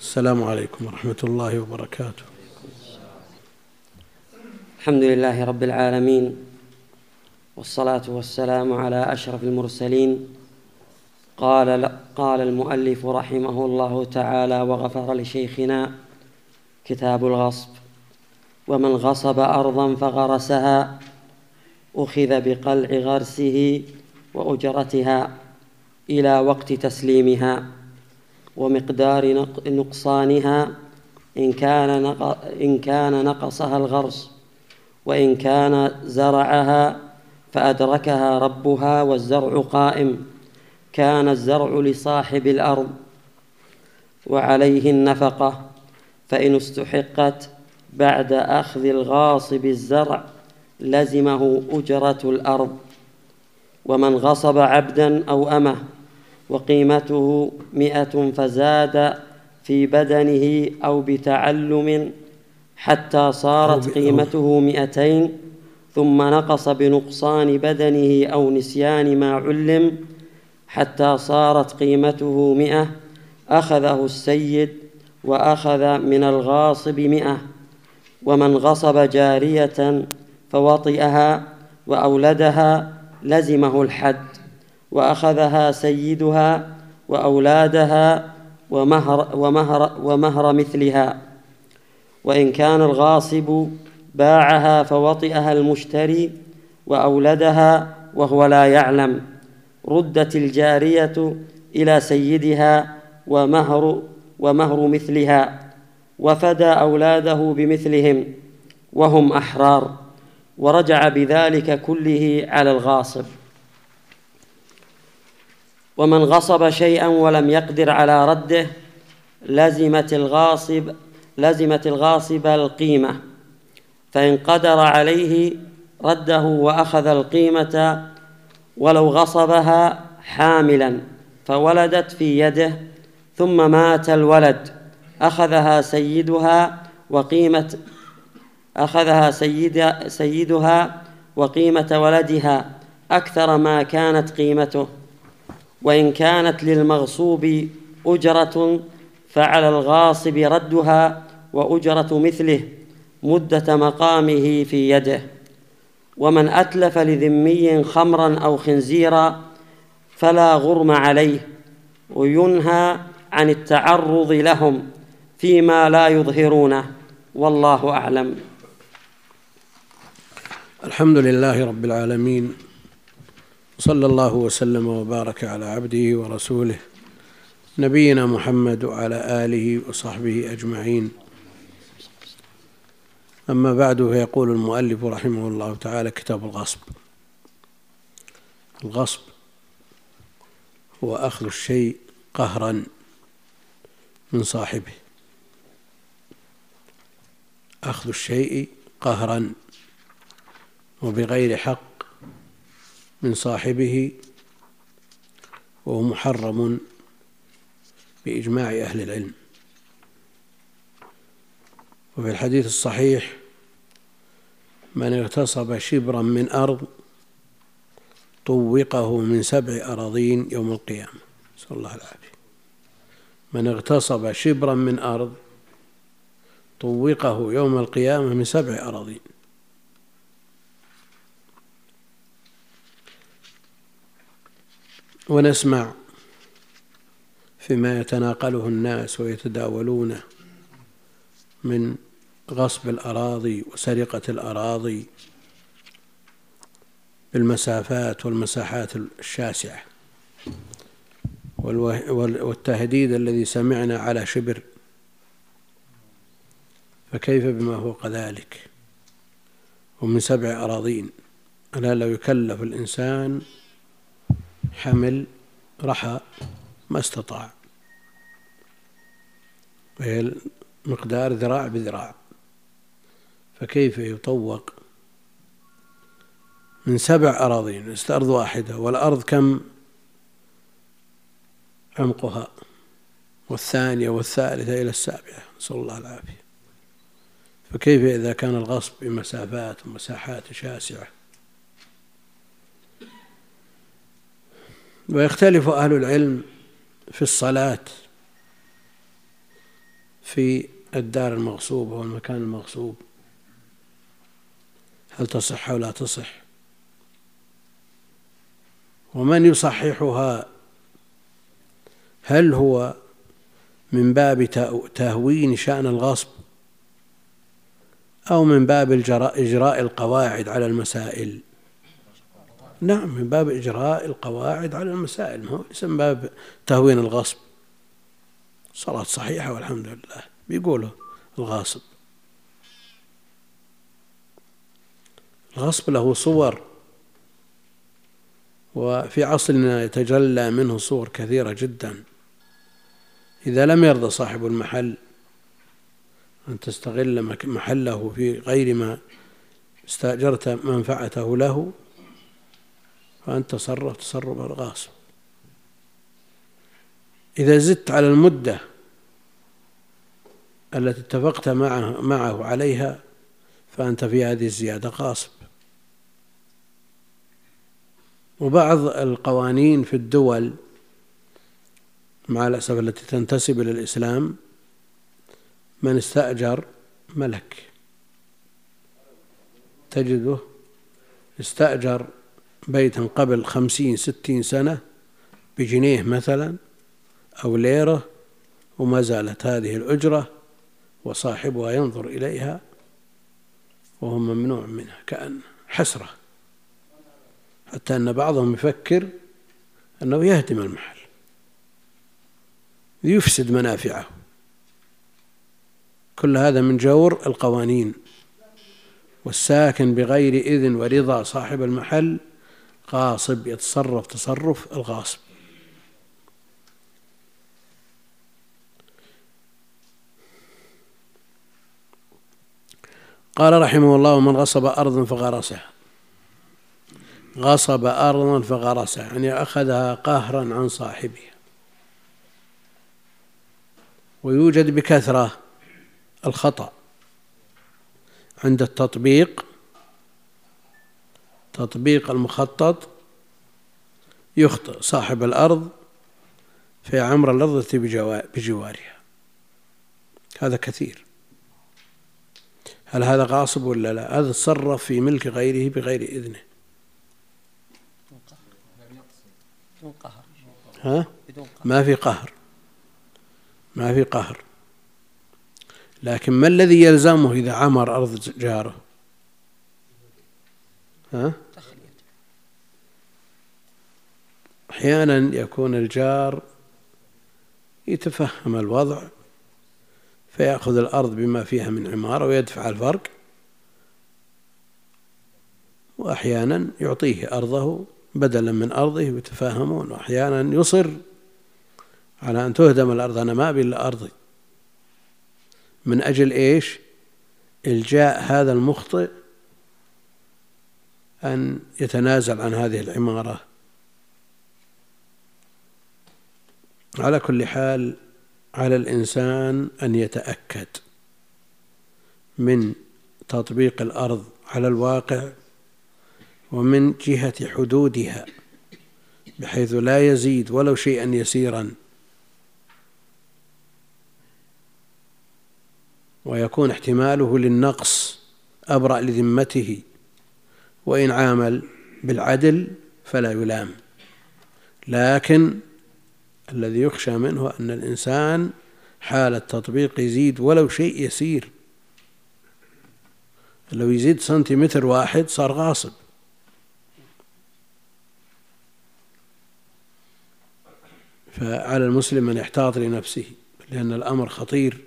السلام عليكم ورحمة الله وبركاته. الحمد لله رب العالمين والصلاة والسلام على أشرف المرسلين. قال قال المؤلف رحمه الله تعالى وغفر لشيخنا كتاب الغصب ومن غصب أرضا فغرسها أخذ بقلع غرسه وأجرتها إلى وقت تسليمها. ومقدار نقصانها إن كان إن كان نقصها الغرس وإن كان زرعها فأدركها ربها والزرع قائم. كان الزرع لصاحب الأرض وعليه النفقة فإن استحقت بعد أخذ الغاصب الزرع لزمه أجرة الأرض. ومن غصب عبدا أو أمه وقيمته مئة فزاد في بدنه أو بتعلم حتى صارت قيمته مئتين ثم نقص بنقصان بدنه أو نسيان ما علم حتى صارت قيمته مئة أخذه السيد وأخذ من الغاصب مئة. ومن غصب جارية فوطئها وأولدها لزمه الحد. وأخذها سيدها وأولادها ومهر, ومهر, ومهر مثلها. وإن كان الغاصب باعها فوطئها المشتري وأولدها وهو لا يعلم. ردت الجارية إلى سيدها ومهر ومهر مثلها. وفدى أولاده بمثلهم وهم أحرار. ورجع بذلك كله على الغاصب. ومن غصب شيئا ولم يقدر على رده لزمت الغاصب لزمت الغاصب القيمة. فإن قدر عليه رده وأخذ القيمة ولو غصبها حاملا فولدت في يده ثم مات الولد. أخذها سيدها وقيمة أخذها سيد سيدها وقيمة ولدها أكثر ما كانت قيمته. وإن كانت للمغصوب أجرة فعلى الغاصب ردها وأجرة مثله مدة مقامه في يده. ومن أتلف لذمي خمرا أو خنزيرا فلا غرم عليه وينهى عن التعرض لهم فيما لا يظهرونه. والله أعلم. الحمد لله رب العالمين صلى الله وسلم وبارك على عبده ورسوله نبينا محمد وعلى آله وصحبه أجمعين. أما بعد فيقول المؤلف رحمه الله تعالى كتاب الغصب. الغصب هو أخذ الشيء قهرا من صاحبه. أخذ الشيء قهرا وبغير حق من صاحبه وهو محرم بإجماع أهل العلم. وفي الحديث الصحيح من اغتصب شبرا من أرض طوقه من سبع أراضين يوم القيامة. نسأل الله العافية. من اغتصب شبرا من أرض طوقه يوم القيامة من سبع أراضين. ونسمع فيما يتناقله الناس ويتداولونه من غصب الأراضي وسرقة الأراضي بالمسافات والمساحات الشاسعة والتهديد الذي سمعنا على شبر فكيف بما فوق ذلك ومن سبع أراضين ألا لو يكلف الإنسان حمل رحى ما استطاع. وهي مقدار ذراع بذراع؟ فكيف يطوق؟ من سبع أراضين أرض واحدة والأرض كم؟ عمقها. والثانية والثالثة إلى السابعة. نسأل الله العافية. فكيف إذا كان الغصب بمسافات ومساحات شاسعة؟ ويختلف أهل العلم في الصلاة في الدار المغصوبة والمكان المغصوب. هل تصح أو لا تصح؟ ومن يصححها؟ هل هو من باب تهوين شأن الغصب أو من باب إجراء القواعد على المسائل؟ نعم من باب إجراء القواعد على المسائل. ما هو ليس من باب تهوين الغصب. صلاة صحيحة والحمد لله. بيقوله الغاصب. الغصب له صور. وفي عصرنا يتجلى منه صور كثيرة جدا. إذا لم يرضى صاحب المحل أن تستغل محله في غير ما استأجرت منفعته له فأنت تصرف تصرف الغاصب. إذا زدت على المدة التي اتفقت معه, معه عليها فأنت في هذه الزيادة غاصب. وبعض القوانين في الدول مع الأسف التي تنتسب إلى الإسلام من استأجر ملك. تجده استأجر بيتا قبل خمسين ستين سنة بجنيه مثلا أو ليرة وما زالت هذه الأجرة وصاحبها ينظر إليها وهو ممنوع منها كأن حسرة. حتى أن بعضهم يفكر أنه يهدم المحل يفسد منافعه. كل هذا من جور القوانين والساكن بغير إذن ورضا صاحب المحل غاصب يتصرف تصرف الغاصب. قال رحمه الله من غصب أرضا فغرسها غصب أرضا فغرسها يعني أخذها قهرا عن صاحبها ويوجد بكثرة الخطأ عند التطبيق تطبيق المخطط يخطئ صاحب الأرض في عمر الأرض بجوارها. هذا كثير. هل هذا غاصب ولا لا؟ هذا تصرف في ملك غيره بغير إذنه. ها؟ ما في قهر. ما في قهر. لكن ما الذي يلزمه إذا عمر أرض جاره؟ ها؟ أحيانا يكون الجار يتفهم الوضع فيأخذ الأرض بما فيها من عمارة ويدفع الفرق وأحيانا يعطيه أرضه بدلا من أرضه يتفاهمون وأحيانا يصر على أن تهدم الأرض. أنا ما أبي إلا أرضي. من أجل إيش؟ إلجاء هذا المخطئ أن يتنازل عن هذه العمارة. على كل حال على الإنسان أن يتأكد من تطبيق الأرض على الواقع ومن جهة حدودها بحيث لا يزيد ولو شيئا يسيرا. ويكون احتماله للنقص أبرأ لذمته وإن عامل بالعدل فلا يلام. لكن الذي يخشى منه أن الإنسان حال التطبيق يزيد ولو شيء يسير. لو يزيد سنتيمتر واحد صار غاصب. فعلى المسلم أن يحتاط لنفسه لأن الأمر خطير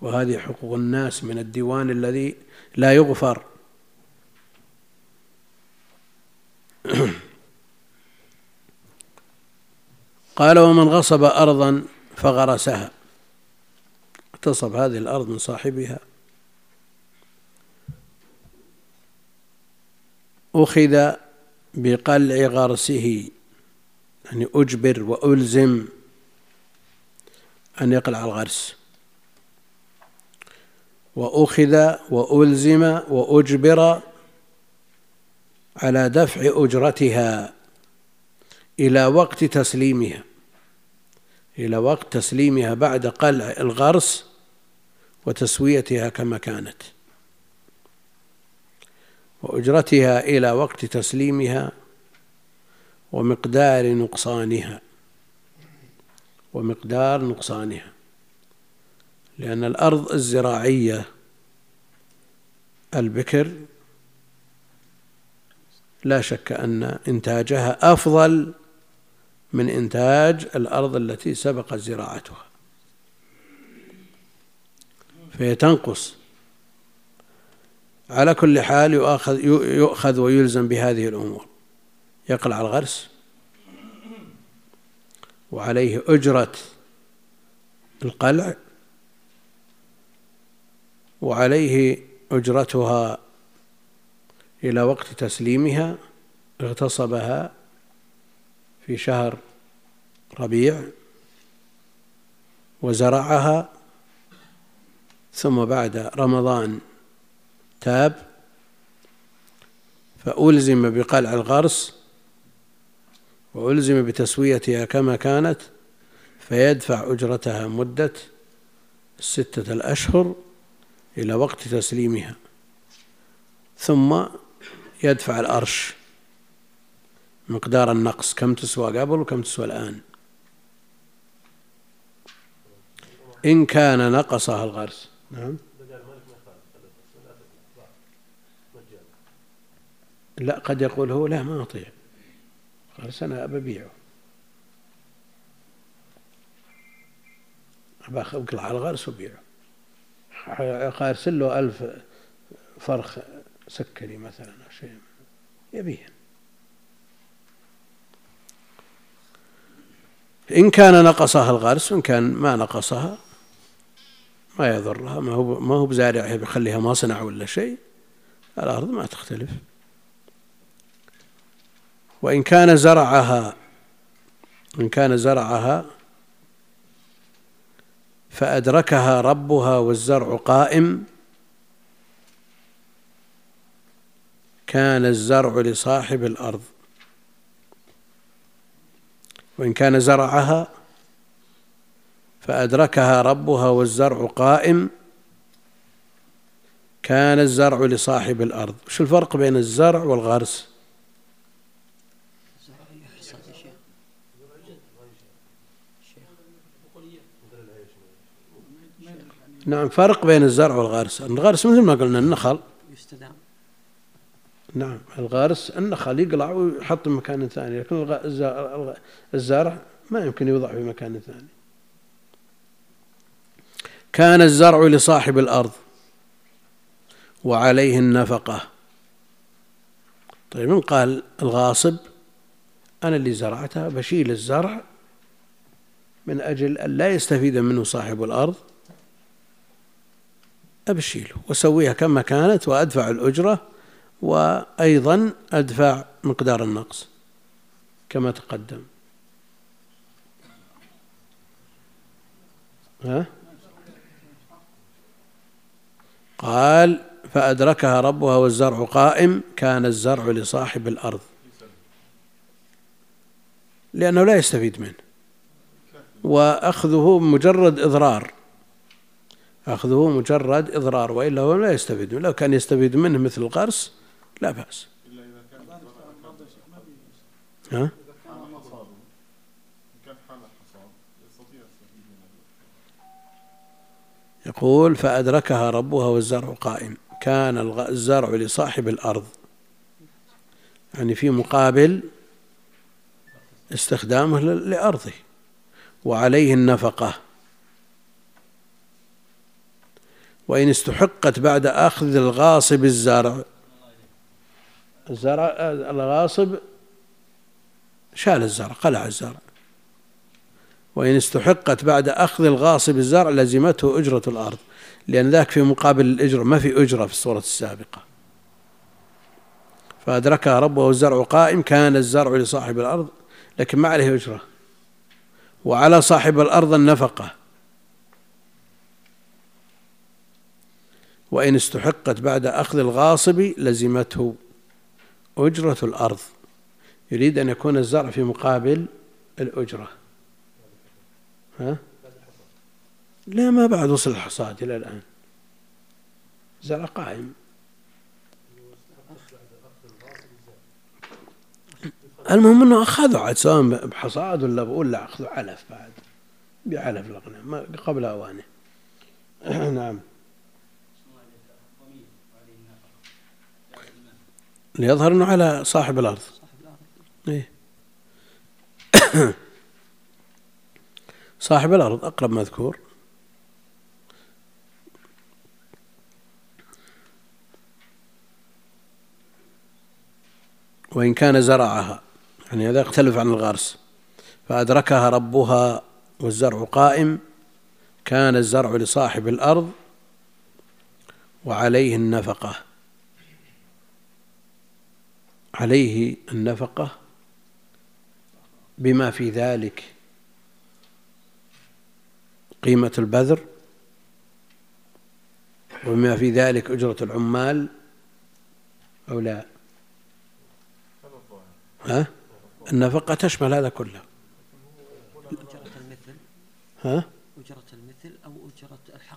وهذه حقوق الناس من الديوان الذي لا يغفر. قال ومن غصب أرضا فغرسها. اغتصب هذه الأرض من صاحبها. أخذ بقلع غرسه يعني أجبر وألزم أن يقلع الغرس. وأخذ وألزم وأجبر على دفع أجرتها. إلى وقت تسليمها. إلى وقت تسليمها بعد قلع الغرس وتسويتها كما كانت. وأجرتها إلى وقت تسليمها ومقدار نقصانها. ومقدار نقصانها. لأن الأرض الزراعية البكر لا شك أن إنتاجها أفضل من إنتاج الأرض التي سبق زراعتها. فهي تنقص. على كل حال يؤخذ, يؤخذ ويلزم بهذه الأمور. يقلع الغرس. وعليه أجرة القلع. وعليه أجرتها إلى وقت تسليمها اغتصبها في شهر ربيع وزرعها ثم بعد رمضان تاب فألزم بقلع الغرس وألزم بتسويتها كما كانت فيدفع أجرتها مدة ستة الأشهر إلى وقت تسليمها ثم يدفع الأرش. مقدار النقص. كم تسوى قبل وكم تسوى الآن؟ إن كان نقصها الغرس. نعم. لا قد يقول هو لا ما أطيع غرس أنا ببيعه أقلع الغرس وبيعه أرسل له ألف فرخ سكري مثلا أو شيء. يبيه إن كان نقصها الغرس وإن كان ما نقصها ما يضرها ما هو ما هو بزارعها بيخليها مصنع ولا شيء الأرض ما تختلف. وإن كان زرعها إن كان زرعها فأدركها ربها والزرع قائم كان الزرع لصاحب الأرض. وإن كان زرعها فأدركها ربها والزرع قائم كان الزرع لصاحب الأرض. شو الفرق بين الزرع والغرس؟ نعم فرق بين الزرع والغرس. الغرس مثل ما قلنا النخل. نعم. الغارس النخل يقلع ويحط مكان ثاني لكن الزرع ما يمكن يوضع في مكان ثاني. كان الزرع لصاحب الأرض وعليه النفقة. طيب من قال الغاصب أنا اللي زرعتها بشيل الزرع من أجل أن لا يستفيد منه صاحب الأرض أبشيله وأسويها كما كانت وأدفع الأجرة وأيضا أدفع مقدار النقص كما تقدم. ها؟ قال فأدركها ربها والزرع قائم كان الزرع لصاحب الأرض. لأنه لا يستفيد منه. وأخذه مجرد إضرار. أخذه مجرد إضرار وإلا هو لا يستفيد منه. لو كان يستفيد منه مثل القرص لا بأس. ها؟ يقول فأدركها ربها والزرع قائم. كان الزرع لصاحب الأرض. يعني في مقابل استخدامه لأرضه. وعليه النفقة. وإن استحقت بعد أخذ الغاصب الزرع الزرع الغاصب شال الزرع قلع الزرع. وإن استحقت بعد أخذ الغاصب الزرع لزمته أجرة الأرض لأن ذاك في مقابل الأجرة ما في أجرة في الصورة السابقة. فأدركها ربه والزرع قائم كان الزرع لصاحب الأرض لكن ما عليه أجرة. وعلى صاحب الأرض النفقة. وإن استحقت بعد أخذ الغاصب لزمته أجرة الأرض. يريد أن يكون الزرع في مقابل الأجرة. ها؟ لا ما بعد وصل الحصاد إلى الآن. زرع قائم. المهم إنه اخذوا عاد سواء بحصاد ولا ولا اخذوا علف بعد. بعلف الاغنام قبل أوانه. نعم. ليظهر إنه على صاحب الأرض. إيه؟ صاحب الأرض أقرب مذكور. وإن كان زرعها يعني هذا يختلف عن الغرس. فأدركها ربها والزرع قائم كان الزرع لصاحب الأرض وعليه النفقة. عليه النفقة بما في ذلك قيمة البذر وبما في ذلك أجرة العمال أو لا؟ ها؟ النفقة تشمل هذا كله. ها؟ أجرة المثل أو أجرة الحقيقية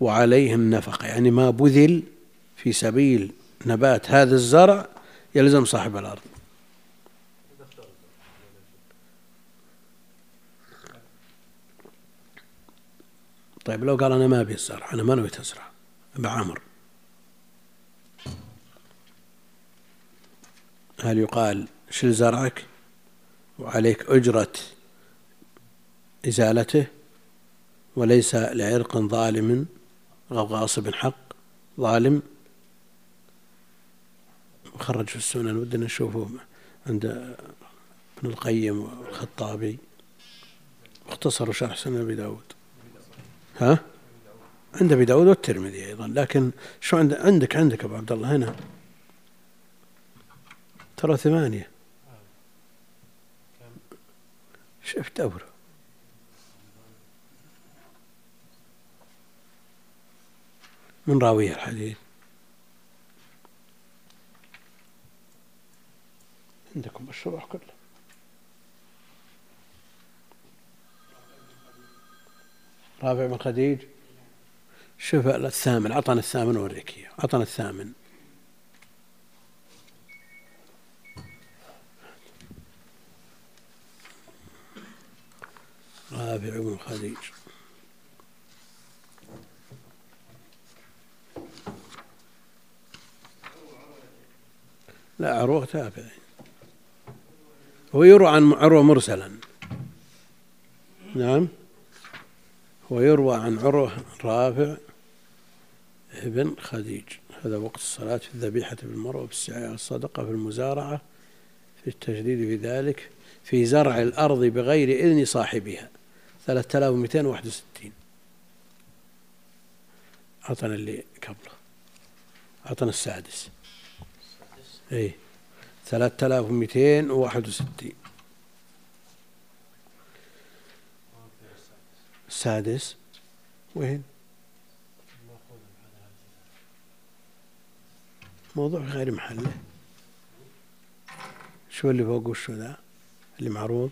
وعليه النفقة يعني ما بذل في سبيل نبات هذا الزرع يلزم صاحب الأرض. طيب لو قال أنا ما أبي الزرع أنا ما نويت أزرع بعمر هل يقال شل زرعك وعليك أجرة إزالته وليس لعرق ظالم؟ أو غاصب حق ظالم. خرج في السنن ودنا نشوفه عند ابن القيم والخطابي. واختصروا شرح سنن أبي داود. ها؟ عند أبي داود والترمذي أيضا. لكن شو عند عندك عندك أبو عبد الله هنا. ترى ثمانية. شفت دبره من راوي الحديث. عندكم الشروح كله رافع بن خديج. شوف الثامن عطنا الثامن وريك إياه. عطنا الثامن. رافع بن خديج. لا عروة تابعي ويروى عن عروة مرسلا. نعم. ويروى عن عروة رافع ابن خديج. هذا وقت الصلاة في الذبيحة بالمروة بالسعي الصدقة في المزارعة في التجديد في ذلك في زرع الأرض بغير إذن صاحبها. ثلاثة آلاف ومئتين وواحد وستين. أعطنا اللي قبله. أعطنا السادس. وواحد وستين. السادس وين؟ موضوع غير محله. شو اللي فوق وشو ذا؟ اللي معروض؟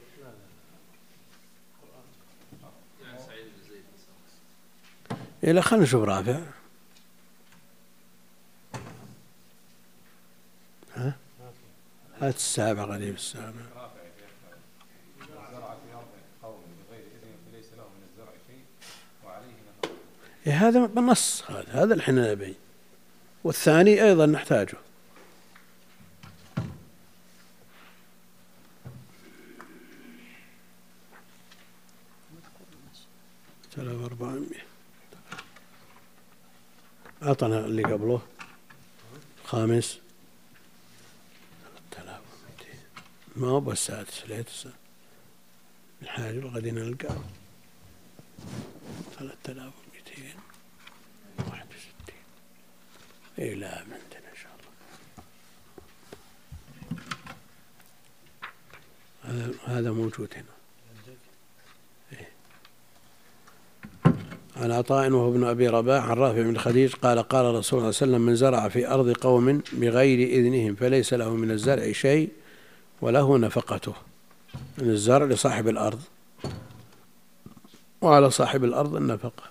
إيه لا خلينا نشوف رافع ها هات السابع قريب السابع. إيه هذا بالنص هذا هذا الحين نبي. والثاني أيضا نحتاجه. ثلاثة وأربعمائة أعطنا اللي قبله. خامس. ما هو بالسادس ليت الحاجة الغد نلقى. ثلاثة آلاف ومئتين. واحد وستين. إيه لا عندنا إن شاء الله. هذا هذا موجود هنا. عن عطاء وهو ابن أبي رباح عن رافع بن خديج قال قال رسول الله صلى الله عليه وسلم من زرع في أرض قوم بغير إذنهم فليس له من الزرع شيء وله نفقته. من الزرع لصاحب الأرض وعلى صاحب الأرض النفقة.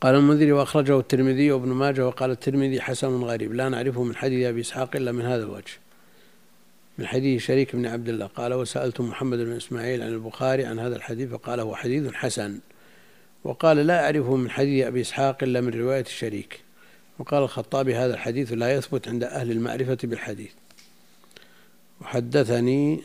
قال المنذري وأخرجه الترمذي وابن ماجه وقال الترمذي حسن غريب. لا نعرفه من حديث أبي إسحاق إلا من هذا الوجه. من حديث شريك بن عبد الله. قال وسألت محمد بن إسماعيل عن البخاري عن هذا الحديث فقال هو حديث حسن. وقال لا أعرفه من حديث أبي إسحاق إلا من رواية الشريك. وقال الخطابي هذا الحديث لا يثبت عند أهل المعرفة بالحديث. وحدثني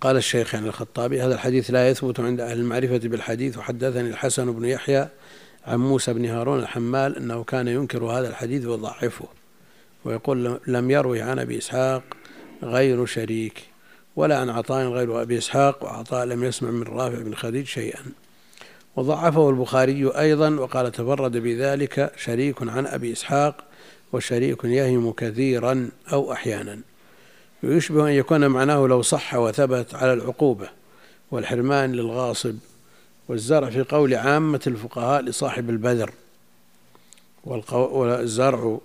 قال الشيخ يعني الخطابي هذا الحديث لا يثبت عند أهل المعرفة بالحديث. وحدثني الحسن بن يحيى عن موسى بن هارون الحمال أنه كان ينكر هذا الحديث ويضعفه ويقول لم يروي عن أبي إسحاق غير شريك ولا عن عطاء غير أبي إسحاق وعطاء لم يسمع من رافع بن خديج شيئا. وضعفه البخاري أيضا وقال تفرد بذلك شريك عن أبي إسحاق وشريك يهم كثيرا أو أحيانا. ويشبه أن يكون معناه لو صح وثبت على العقوبة والحرمان للغاصب والزرع في قول عامة الفقهاء لصاحب البذر والزرع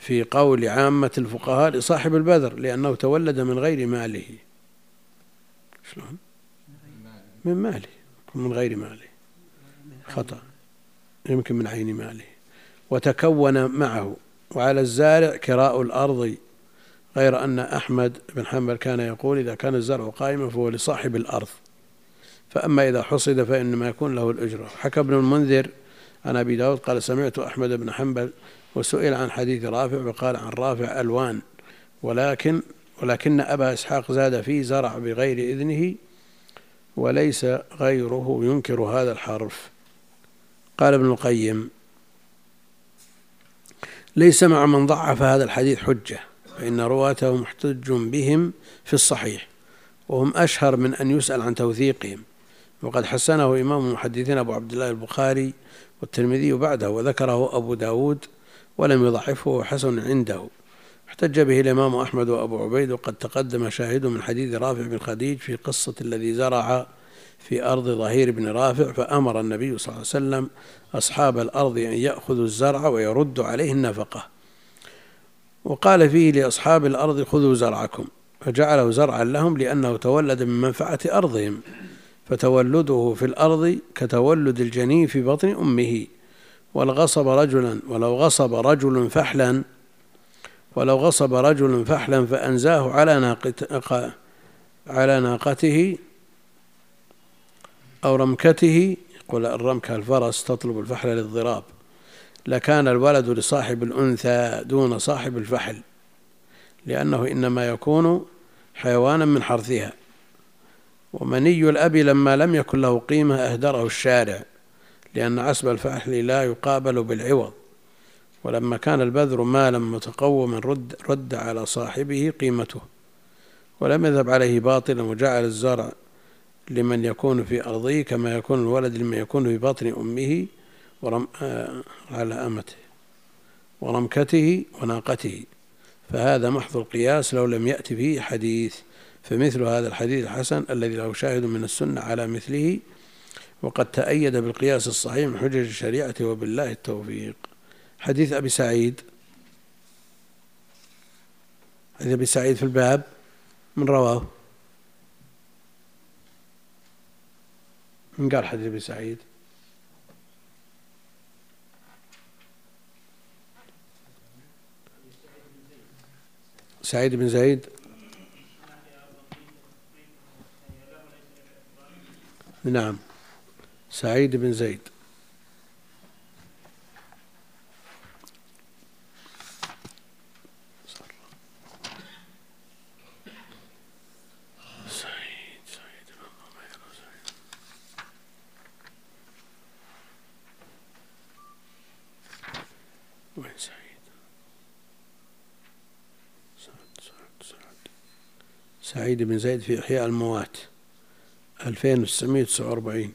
في قول عامة الفقهاء لصاحب البذر لأنه تولد من غير ماله. شلون؟ من ماله. من غير ماله. خطأ. يمكن من عين ماله. وتكون معه. وعلى الزارع كراء الأرض. غير أن أحمد بن حنبل كان يقول إذا كان الزرع قائما فهو لصاحب الأرض. فأما إذا حصد فإنما يكون له الأجرة. حكى ابن المنذر عن أبي داود قال سمعت أحمد بن حنبل وسئل عن حديث رافع وقال عن رافع ألوان. ولكن ولكن أبا إسحاق زاد فيه زرع بغير إذنه وليس غيره ينكر هذا الحرف. قال ابن القيم ليس مع من ضعف هذا الحديث حجة فإن رواته محتج بهم في الصحيح وهم أشهر من أن يسأل عن توثيقهم. وقد حسنه إمام المحدثين أبو عبد الله البخاري والترمذي بعده وذكره أبو داود ولم يضعفه وحسن عنده. احتج به الإمام أحمد وأبو عبيد وقد تقدم شاهد من حديث رافع بن خديج في قصة الذي زرع في أرض ظهير بن رافع فأمر النبي صلى الله عليه وسلم أصحاب الأرض أن يأخذوا الزرع ويردوا عليه النفقة. وقال فيه لأصحاب الأرض خذوا زرعكم فجعله زرعا لهم لأنه تولد من منفعة أرضهم فتولده في الأرض كتولد الجنين في بطن أمه. ولغصب رجلا ولو غصب رجل فحلا ولو غصب رجل فحلا فأنزاه على ناقته على ناقته أو رمكته يقول الرمكة الفرس تطلب الفحل للضراب. لكان الولد لصاحب الأنثى دون صاحب الفحل لأنه إنما يكون حيوانا من حرثها. ومني الأب لما لم يكن له قيمة أهدره الشارع لأن عسب الفحل لا يقابل بالعوض. ولما كان البذر مالا متقوما رد, رد على صاحبه قيمته ولم يذهب عليه باطلا وجعل الزرع لمن يكون في أرضه كما يكون الولد لمن يكون في بطن أمه ورم آه، على أمته ورمكته وناقته. فهذا محض القياس لو لم يأتي فيه حديث. فمثل هذا الحديث الحسن الذي له شاهد من السنة على مثله وقد تأيد بالقياس الصحيح من حجج الشريعة وبالله التوفيق. حديث أبي سعيد. حديث أبي سعيد في الباب من رواه. من قال حديث أبي سعيد؟ سعيد بن زيد. نعم. سعيد بن زيد سعيد سعيد وين سعيد سعيد بن زيد في إحياء الموات. 2949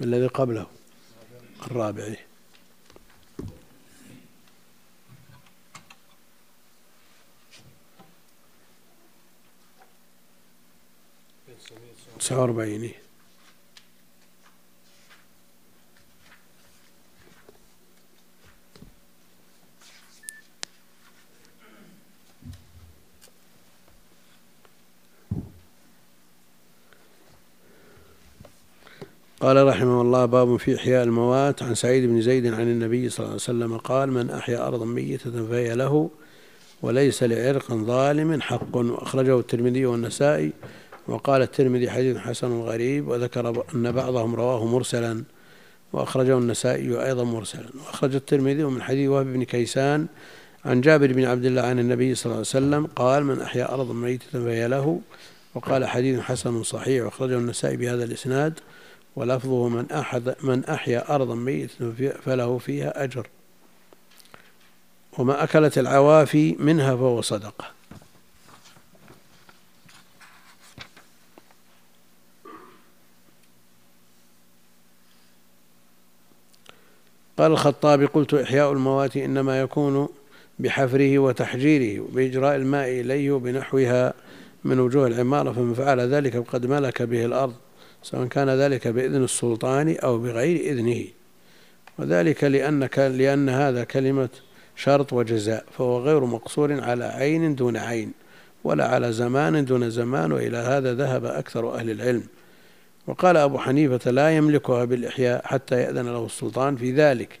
الذي قبله. الرابع. تسعة وأربعين. قال رحمه الله باب في إحياء الموات عن سعيد بن زيد عن النبي صلى الله عليه وسلم قال من أحيا أرضا ميتة فهي له وليس لعرق ظالم حق وأخرجه الترمذي والنسائي وقال الترمذي حديث حسن غريب وذكر أن بعضهم رواه مرسلا وأخرجه النسائي أيضا مرسلا. وأخرج الترمذي من حديث وهب بن كيسان عن جابر بن عبد الله عن النبي صلى الله عليه وسلم قال من أحيا أرضا ميتة فهي له وقال حديث حسن صحيح وأخرجه النسائي بهذا الإسناد. ولفظه من أحد من أحيا أرضا ميتة فله فيها أجر. وما أكلت العوافي منها فهو صدقة. قال الخطابي قلت إحياء الموات إنما يكون بحفره وتحجيره وبإجراء الماء إليه وبنحوها من وجوه العمارة فمن فعل ذلك فقد ملك به الأرض. سواء كان ذلك بإذن السلطان أو بغير إذنه. وذلك لأن لأن هذا كلمة شرط وجزاء فهو غير مقصور على عين دون عين ولا على زمان دون زمان وإلى هذا ذهب أكثر أهل العلم. وقال أبو حنيفة لا يملكها بالإحياء حتى يأذن له السلطان في ذلك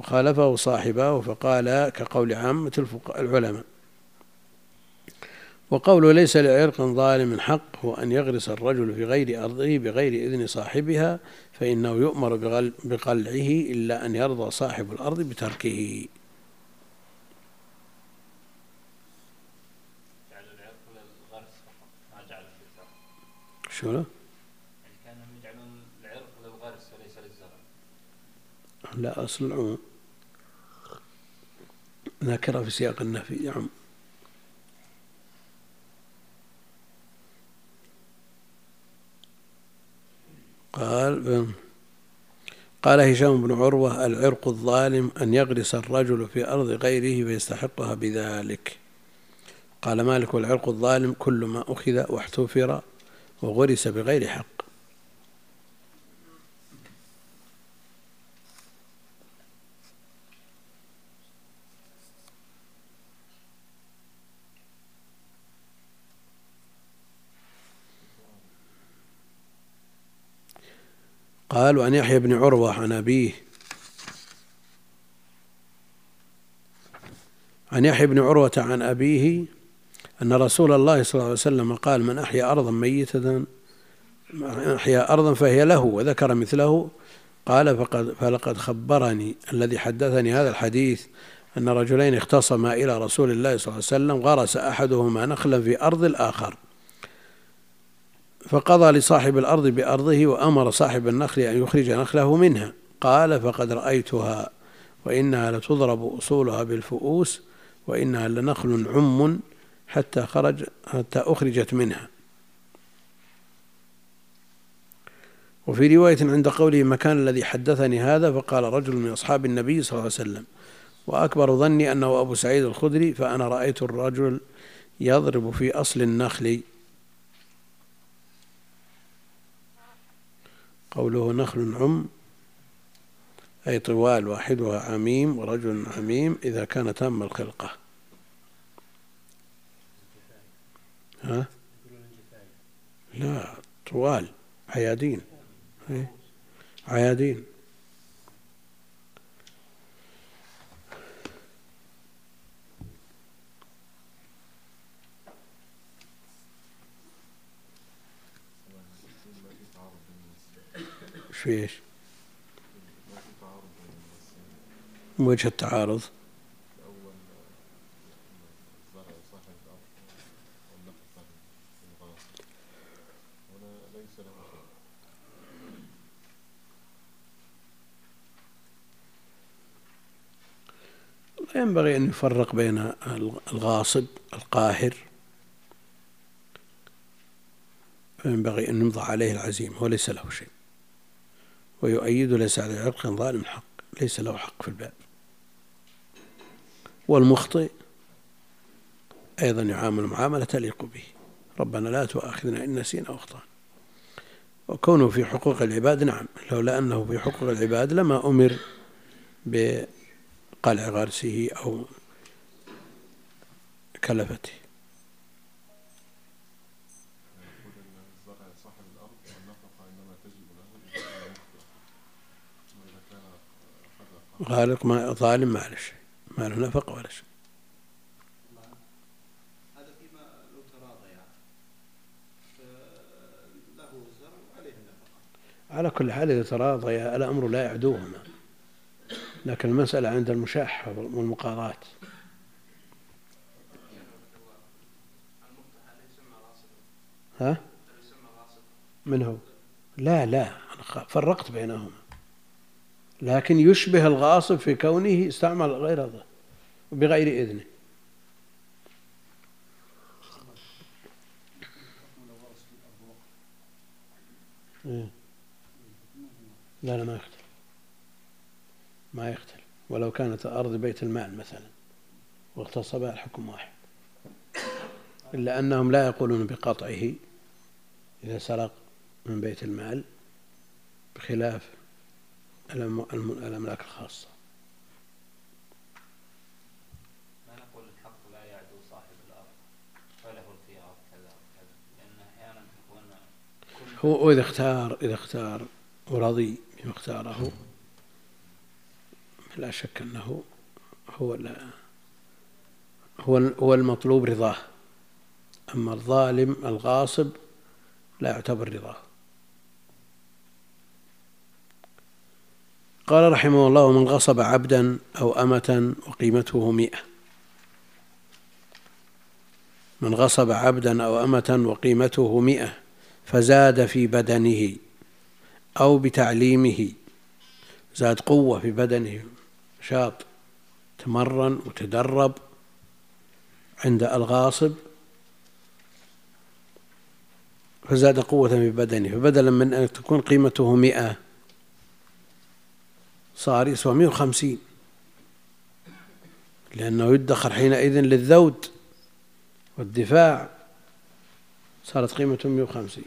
وخالفه صاحباه فقال كقول عامة العلماء. وقوله ليس لعرق ظالم حق هو أن يغرس الرجل في غير أرضه بغير إذن صاحبها فإنه يؤمر بقلعه إلا أن يرضى صاحب الأرض بتركه. شو له؟ يعني كانهم يجعلون العرق للغرس وليس للزرع. لا أصل العموم. نكرة في سياق النفي يعم قال قال هشام بن عروة العرق الظالم أن يغرس الرجل في أرض غيره فيستحقها بذلك. قال مالك والعرق الظالم كل ما أخذ واحتفر وغرس بغير حق. قال وعن يحيى بن عروة عن أبيه. عن يحيى بن عروة عن أبيه أن رسول الله صلى الله عليه وسلم قال من أحيا أرضا ميتة أحيا أرضا فهي له وذكر مثله قال فقد فلقد خبرني الذي حدثني هذا الحديث أن رجلين اختصما إلى رسول الله صلى الله عليه وسلم غرس أحدهما نخلا في أرض الآخر. فقضى لصاحب الأرض بأرضه وأمر صاحب النخل أن يخرج نخله منها. قال فقد رأيتها وإنها لتضرب أصولها بالفؤوس وإنها لنخل عم حتى خرج حتى أخرجت منها. وفي رواية عند قوله مكان الذي حدثني هذا فقال رجل من أصحاب النبي صلى الله عليه وسلم وأكبر ظني أنه أبو سعيد الخدري فأنا رأيت الرجل يضرب في أصل النخل قوله نخل عم أي طوال واحدها عميم ورجل عميم إذا كان تام الخلقة ها؟ لا طوال عيادين إيه؟ عيادين في إيش؟ وجه التعارض. ينبغي أن يفرق بين الغاصب القاهر. ينبغي أن يمضى عليه العزيمة وليس له شيء. ويؤيد ليس على عرق ظالم حق ليس له حق في الباب والمخطئ أيضا يعامل معاملة تليق به. ربنا لا تؤاخذنا إن نسينا أخطأنا وكونه في حقوق العباد نعم لولا أنه في حقوق العباد لما أمر بقلع غرسه أو كلفته المفروض ان الزرع صاحب الأرض والنفقه انما تجب له اذا كان مخطئا واذا كان غارق ما ظالم ما له شيء ما له نفقة ولا شيء. هذا فيما لو تراضيا فله الزرع وعليه النفقة على كل حال إذا تراضيا الأمر لا يعدوهما. لكن المسألة عند المشاحة والمقاضاة. ها؟ من هو؟ لا لا أنا فرقت بينهما. لكن يشبه الغاصب في كونه استعمل غير ذا بغير إذنه. إيه. لا لا ما يختلف. ما يختلف. ولو كانت أرض بيت المال مثلا واغتصبها الحكم واحد. إلا أنهم لا يقولون بقطعه إذا سرق من بيت المال بخلاف الأملاك الخاصة. ما نقول الحق لا يعدو صاحب الأرض وله الخيار كذا وكذا تكون كل هو وإذا اختار إذا اختار ورضي بما اختاره لا شك أنه هو لا هو هو المطلوب رضاه. أما الظالم الغاصب لا يعتبر رضاه. قال رحمه الله من غصب عبدا أو أمة وقيمته مئة. من غصب عبدا أو أمة وقيمته مئة فزاد في بدنه أو بتعليمه. زاد قوة في بدنه شاط تمرن وتدرب عند الغاصب فزاد قوة في بدنه. فبدلا من أن تكون قيمته مئة صار يسوى مئة وخمسين. لأنه يدخر حينئذ للذود والدفاع صارت قيمته مئة وخمسين.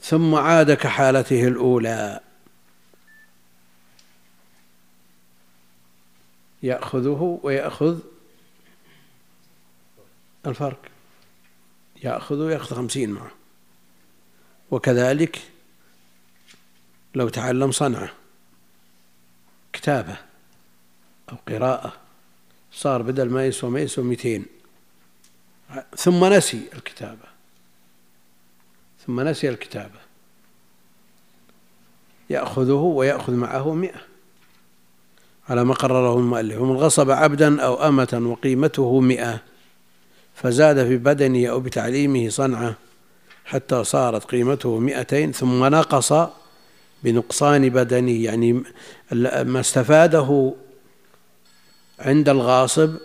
ثم عاد كحالته الأولى. يأخذه ويأخذ الفرق. يأخذ ويأخذ خمسين معه. وكذلك لو تعلم صنعة. كتابة أو قراءة. صار بدل ما يسوى ما يسوى مئتين ثم نسي الكتابة. ثم نسي الكتابة. يأخذه ويأخذ معه مئة. على ما قرره المؤلف. ومن غصب عبدا أو أمة وقيمته مئة. فزاد في بدنه أو بتعليمه صنعة. حتى صارت قيمته مئتين. ثم نقص بنقصان بدنه يعني ما استفاده عند الغاصب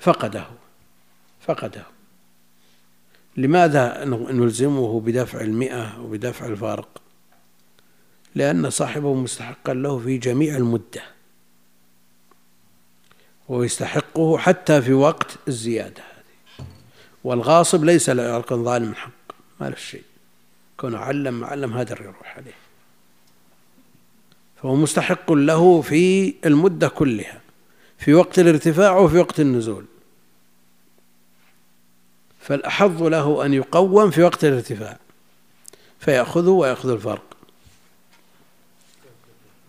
فقده فقده. لماذا نلزمه بدفع المئة وبدفع الفارق لأن صاحبه مستحقا له في جميع المدة ويستحقه حتى في وقت الزيادة هذه. والغاصب ليس له يعرق ظالم حق ما له شيء. كونه علم معلم هذا يروح عليه. فهو مستحق له في المدة كلها في وقت الارتفاع وفي وقت النزول. فالأحظ له أن يقوم في وقت الارتفاع فيأخذه ويأخذ الفرق.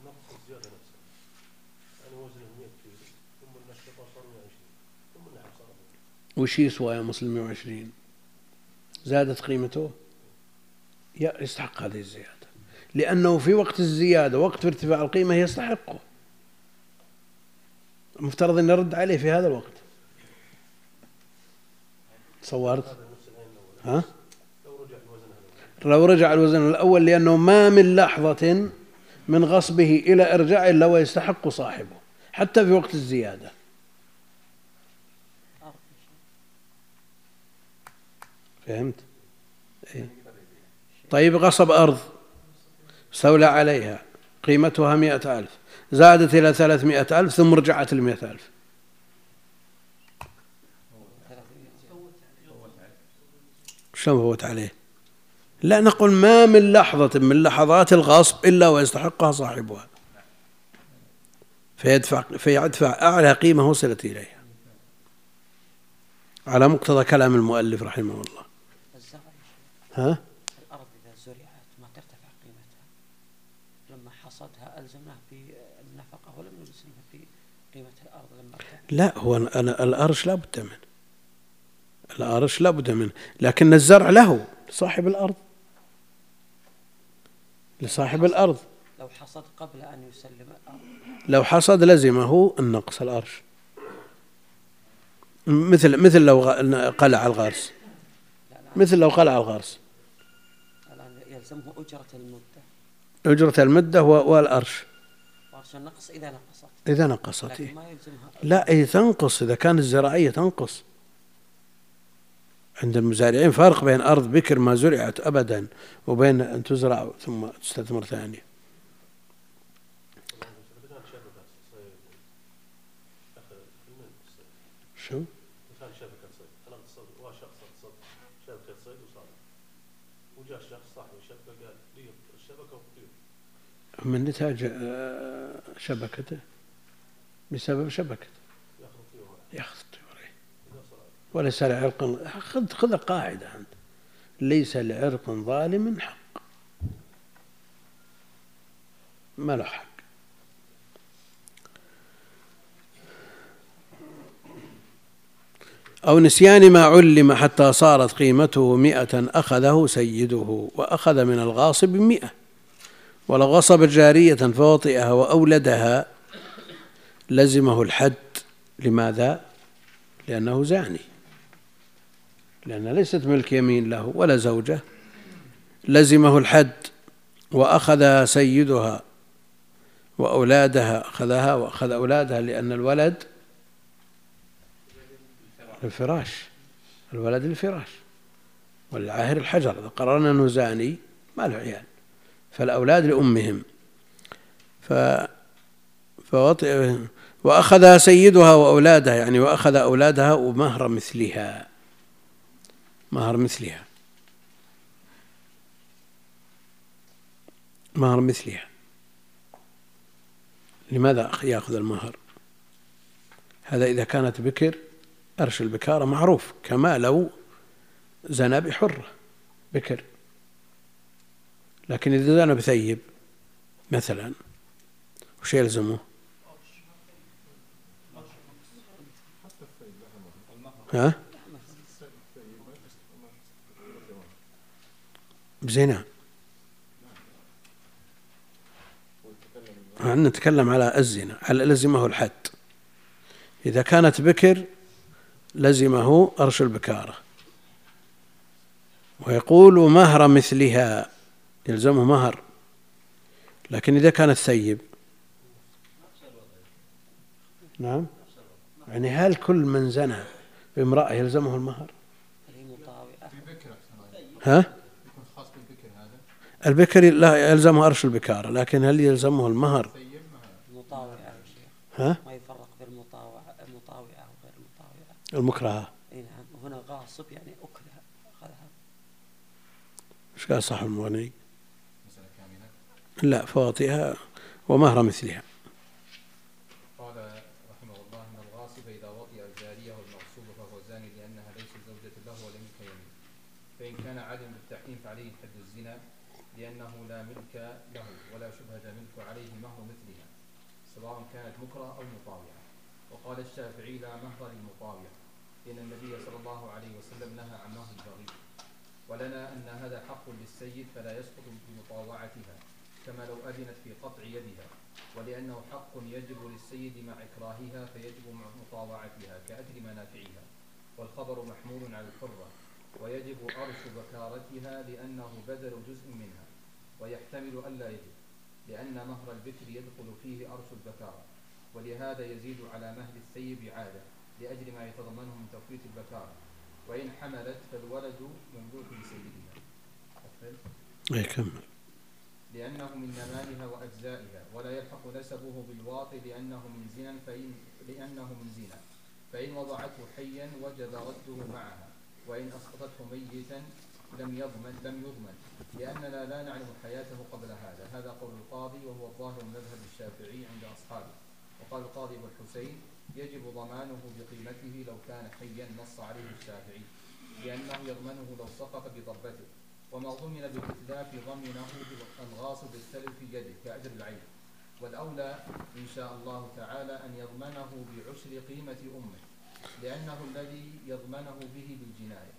نقص الزياده نفسها وزنه 100 كيلو ثم النشطه صار 120 ثم النحل صار 100 وش يسوى يا مسلم 120 زادت قيمته؟ يستحق هذه الزيادة. لأنه في وقت الزيادة وقت ارتفاع القيمة يستحقه المفترض أن نرد عليه في هذا الوقت. تصورت ها؟ لو رجع الوزن الأول لأنه ما من لحظة من غصبه إلى إرجاعه إلا ويستحق صاحبه حتى في وقت الزيادة. فهمت؟ طيب غصب أرض استولى عليها قيمتها مئة ألف زادت إلى ثلاثمائة ألف ثم رجعت لمئة ألف. شلون فوت عليه؟ لا نقول ما من لحظة من لحظات الغصب إلا ويستحقها صاحبها. فيدفع فيدفع أعلى قيمة وصلت إليها. على مقتضى كلام المؤلف رحمه الله. ها الأرض إذا زرعت ما ترتفع قيمتها لما حصدها ألزمناه بالنفقة ولم نلزمه في قيمة الأرض لما ارتفع لا هو أنا الأرش لا بد منه. الأرش لا بد منه. لكن الزرع له صاحب الأرض. لصاحب الأرض. لو حصد قبل أن يسلم الأرض. لو حصد لزمه النقص الأرش. مثل مثل لو قلع الغرس. مثل لو قلع الغرس. الآن يلزمه أجرة المدة. أجرة المدة والأرش. وأرش النقص إذا نقصت إذا نقصت إيه. لا هي تنقص إذا كانت الزراعية تنقص عند المزارعين فرق بين أرض بكر ما زرعت أبدا وبين أن تزرع ثم تستثمر ثانية شو؟ من نتاج آه، شبكته بسبب شبكته ياخذ الطيور وليس لعرق خذ خذ القاعدة أنت. ليس لعرق ظالم حق. ما له حق. أو نسيان ما علم حتى صارت قيمته مئة أخذه سيده وأخذ من الغاصب مئة. ولو غصب جارية فوطئها وأولدها لزمه الحد. لماذا؟ لأنه زاني. لأن ليست ملك يمين له ولا زوجة. لزمه الحد وأخذ سيدها وأولادها أخذها وأخذ أولادها لأن الولد الفراش الولد الفراش. والعاهر الحجر. إذا قررنا أنه زاني ما له عيال. فالأولاد لأمهم. ف فوطئ وأخذ سيدها وأولادها يعني وأخذ أولادها ومهر مثلها. مهر مثلها. مهر مثلها. لماذا يأخذ المهر؟ هذا إذا كانت بكر أرش البكارة معروف كما لو زنى بحرة بكر. لكن إذا زنى بثيب مثلا وش يلزمه؟ ها؟ بزنا نتكلم على الزنا على لزمه الحد؟ إذا كانت بكر لزمه أرش البكارة. ويقول مهر مثلها. يلزمه مهر. لكن إذا كانت ثيب نعم؟ يعني هل كل من زنى بامرأة يلزمه المهر. ها؟ البكر لا يلزمه أرش البكارة لكن هل يلزمه المهر؟ ها؟ ما يفرق بين المطاوعة المطاوعة وغير المطاوعة المكرهة. اي نعم وهنا غاصب يعني أكلها أخذها إيش قال صاحب المغني؟ لا فواطئها ومهر مثلها قال رحمه الله ان الغاصب اذا وطئ الجاريه والمغصوب فهو زاني لانها ليست زوجة له ولا ملك يمين فان كان عدم بالتحريم فعليه حد الزنا لأنه لا ملك له ولا شبهة ملك عليه مهر مثلها سواء كانت مكره أو مطاوعة وقال الشافعي لا مهر للمطاوع لأن النبي صلى الله عليه وسلم نهى عن مهر البغي. ولنا أن هذا حق للسيد فلا يسقط بمطاوعتها كما لو أذنت في قطع يدها. ولأنه حق يجب للسيد مع إكراهها فيجب مع مطاوعتها كأجل منافعها. والخبر محمول على الحرة. ويجب أرش بكارتها لأنه بدل جزء منها. ويحتمل ألا يجب لأن مهر البكر يدخل فيه أرش البكارة. ولهذا يزيد على مهر الثيب عادة لأجل ما يتضمنه من تفويت البكارة وإن حملت فالولد مملوك لسيدها أكمل؟ اي كمل. لأنه من نمائها وأجزائها ولا يلحق نسبه بالواطي لأنه من زنا فإن لأنه من زنا. فإن وضعته حيا وجب رده معها وإن أسقطته ميتا لم يضمن لم يضمن. لأننا لا نعلم حياته قبل هذا. هذا قول القاضي وهو الظاهر مذهب الشافعي عند أصحابه. وقال القاضي أبو الحسين يجب ضمانه بقيمته لو كان حيا نص عليه الشافعي لأنه يضمنه لو سقط بضربته. وما ضمن بالإتلاف ضمنه الغاصب السلب في يده كأجر العين. والأولى إن شاء الله تعالى أن يضمنه بعشر قيمة أمه لأنه الذي يضمنه به بالجناية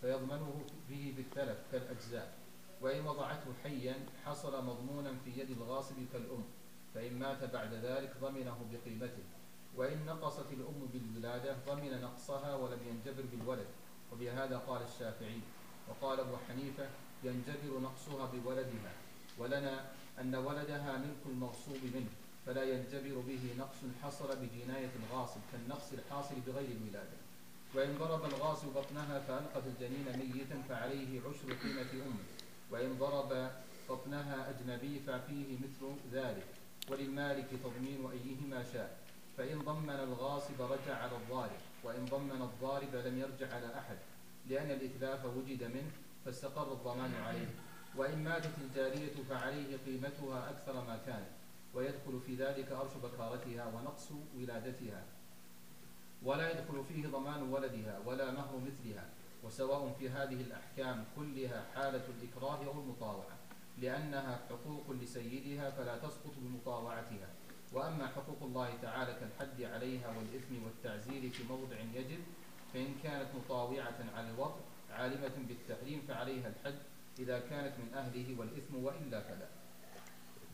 فيضمنه به بالتلف كالأجزاء. وإن وضعته حيا حصل مضمونا في يد الغاصب كالأم. فإن مات بعد ذلك ضمنه بقيمته وإن نقصت الأم بالولادة ضمن نقصها ولم ينجبر بالولد. وبهذا قال الشافعي. وقال أبو حنيفة ينجبر نقصها بولدها ولنا أن ولدها ملك المغصوب منه فلا ينجبر به نقص حصل بجناية الغاصب كالنقص الحاصل بغير الولادة. وإن ضرب الغاصب بطنها فألقت الجنين ميتا فعليه عشر قيمة أمه. وإن ضرب بطنها أجنبي ففيه مثل ذلك. وللمالك تضمين أيهما شاء. فإن ضمن الغاصب رجع على الضارب وإن ضمن الضارب لم يرجع على أحد لأن الإتلاف وجد منه فاستقر الضمان عليه. وإن ماتت الجارية فعليه قيمتها أكثر ما كانت ويدخل في ذلك أرش بكارتها ونقص ولادتها. ولا يدخل فيه ضمان ولدها ولا مهر مثلها وسواء في هذه الأحكام كلها حالة الإكراه أو المطاوعة. لأنها حقوق لسيدها فلا تسقط بمطاوعتها. وأما حقوق الله تعالى كالحد عليها والإثم والتعزير في موضع يجب فإن كانت مطاوعة على الوضع عالمة بالتحريم فعليها الحد إذا كانت من أهله والإثم وإلا فلا.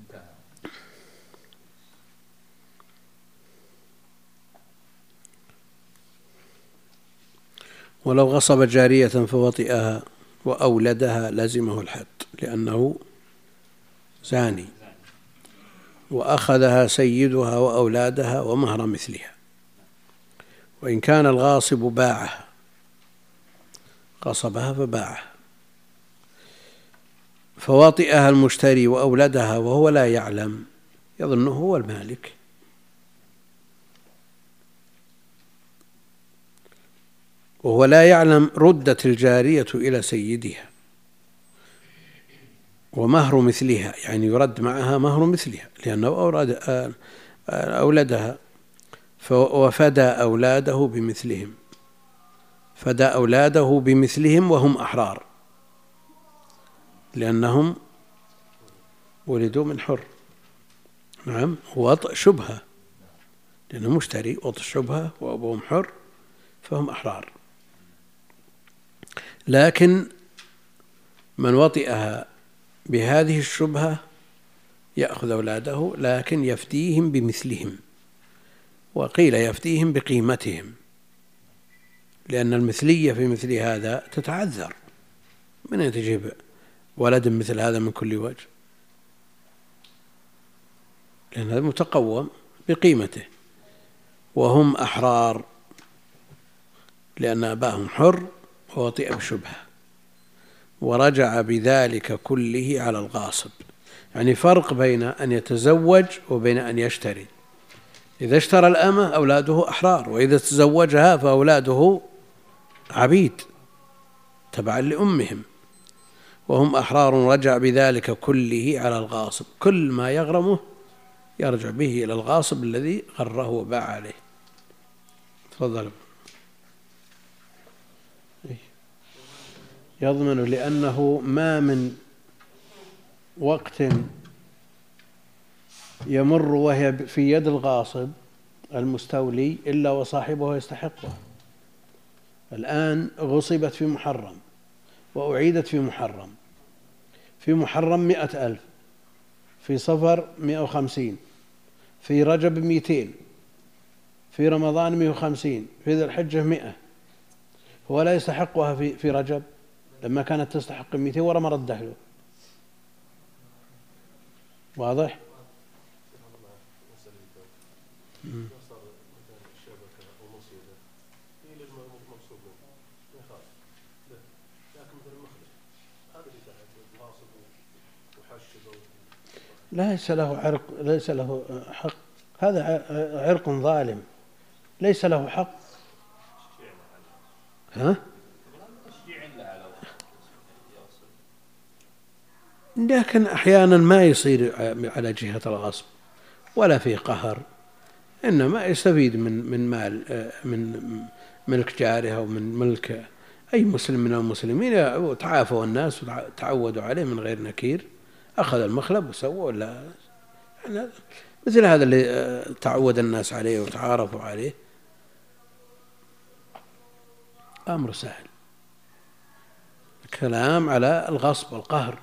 انتهى. ولو غصب جارية فوطئها وأولدها لزمه الحد لأنه زاني. وأخذها سيدها وأولادها ومهر مثلها. وإن كان الغاصب باعها غصبها فباعها. فواطئها المشتري وأولدها وهو لا يعلم يظنه هو المالك. وهو لا يعلم ردت الجارية إلى سيدها. ومهر مثلها يعني يرد معها مهر مثلها لأنه أورد أولدها وفدى أولاده بمثلهم فدى أولاده بمثلهم وهم أحرار لأنهم ولدوا من حر نعم وطئ شبهة لأنه مشتري وطئ شبهة وأبوهم حر فهم أحرار. لكن من وطئها بهذه الشبهة يأخذ أولاده لكن يفديهم بمثلهم وقيل يفديهم بقيمتهم لأن المثلية في مثل هذا تتعذر. من أين تجيب ولد مثل هذا من كل وجه؟ لأن هذا متقوم بقيمته وهم أحرار لأن أباهم حر ووطئ بشبهة. ورجع بذلك كله على الغاصب. يعني فرق بين أن يتزوج وبين أن يشتري. إذا اشترى الأمة أولاده أحرار وإذا تزوجها فأولاده عبيد تبعا لأمهم. وهم أحرار رجع بذلك كله على الغاصب. كل ما يغرمه يرجع به إلى الغاصب الذي غره وباع عليه. تفضل. يضمن لأنه ما من وقت يمر وهي في يد الغاصب المستولي إلا وصاحبه يستحقها الآن غصبت في محرم وأعيدت في محرم. في محرم مئة ألف في صفر مئة وخمسين في رجب مئتين في رمضان مئة وخمسين في ذي الحجة مئة. هو لا يستحقها في, في رجب. لما كانت تستحق مئتين ورا ما رده له. واضح؟ ليس له عرق ليس له حق. هذا عرق ظالم. ليس له حق. ها؟ لكن أحيانا ما يصير على جهة الغصب ولا في قهر إنما يستفيد من من مال من ملك جاره أو من ملك أي مسلم من المسلمين تعافوا الناس وتعودوا عليه من غير نكير أخذ المخلب وسوى ولا مثل هذا اللي تعود الناس عليه وتعارفوا عليه. أمر سهل. كلام على الغصب والقهر.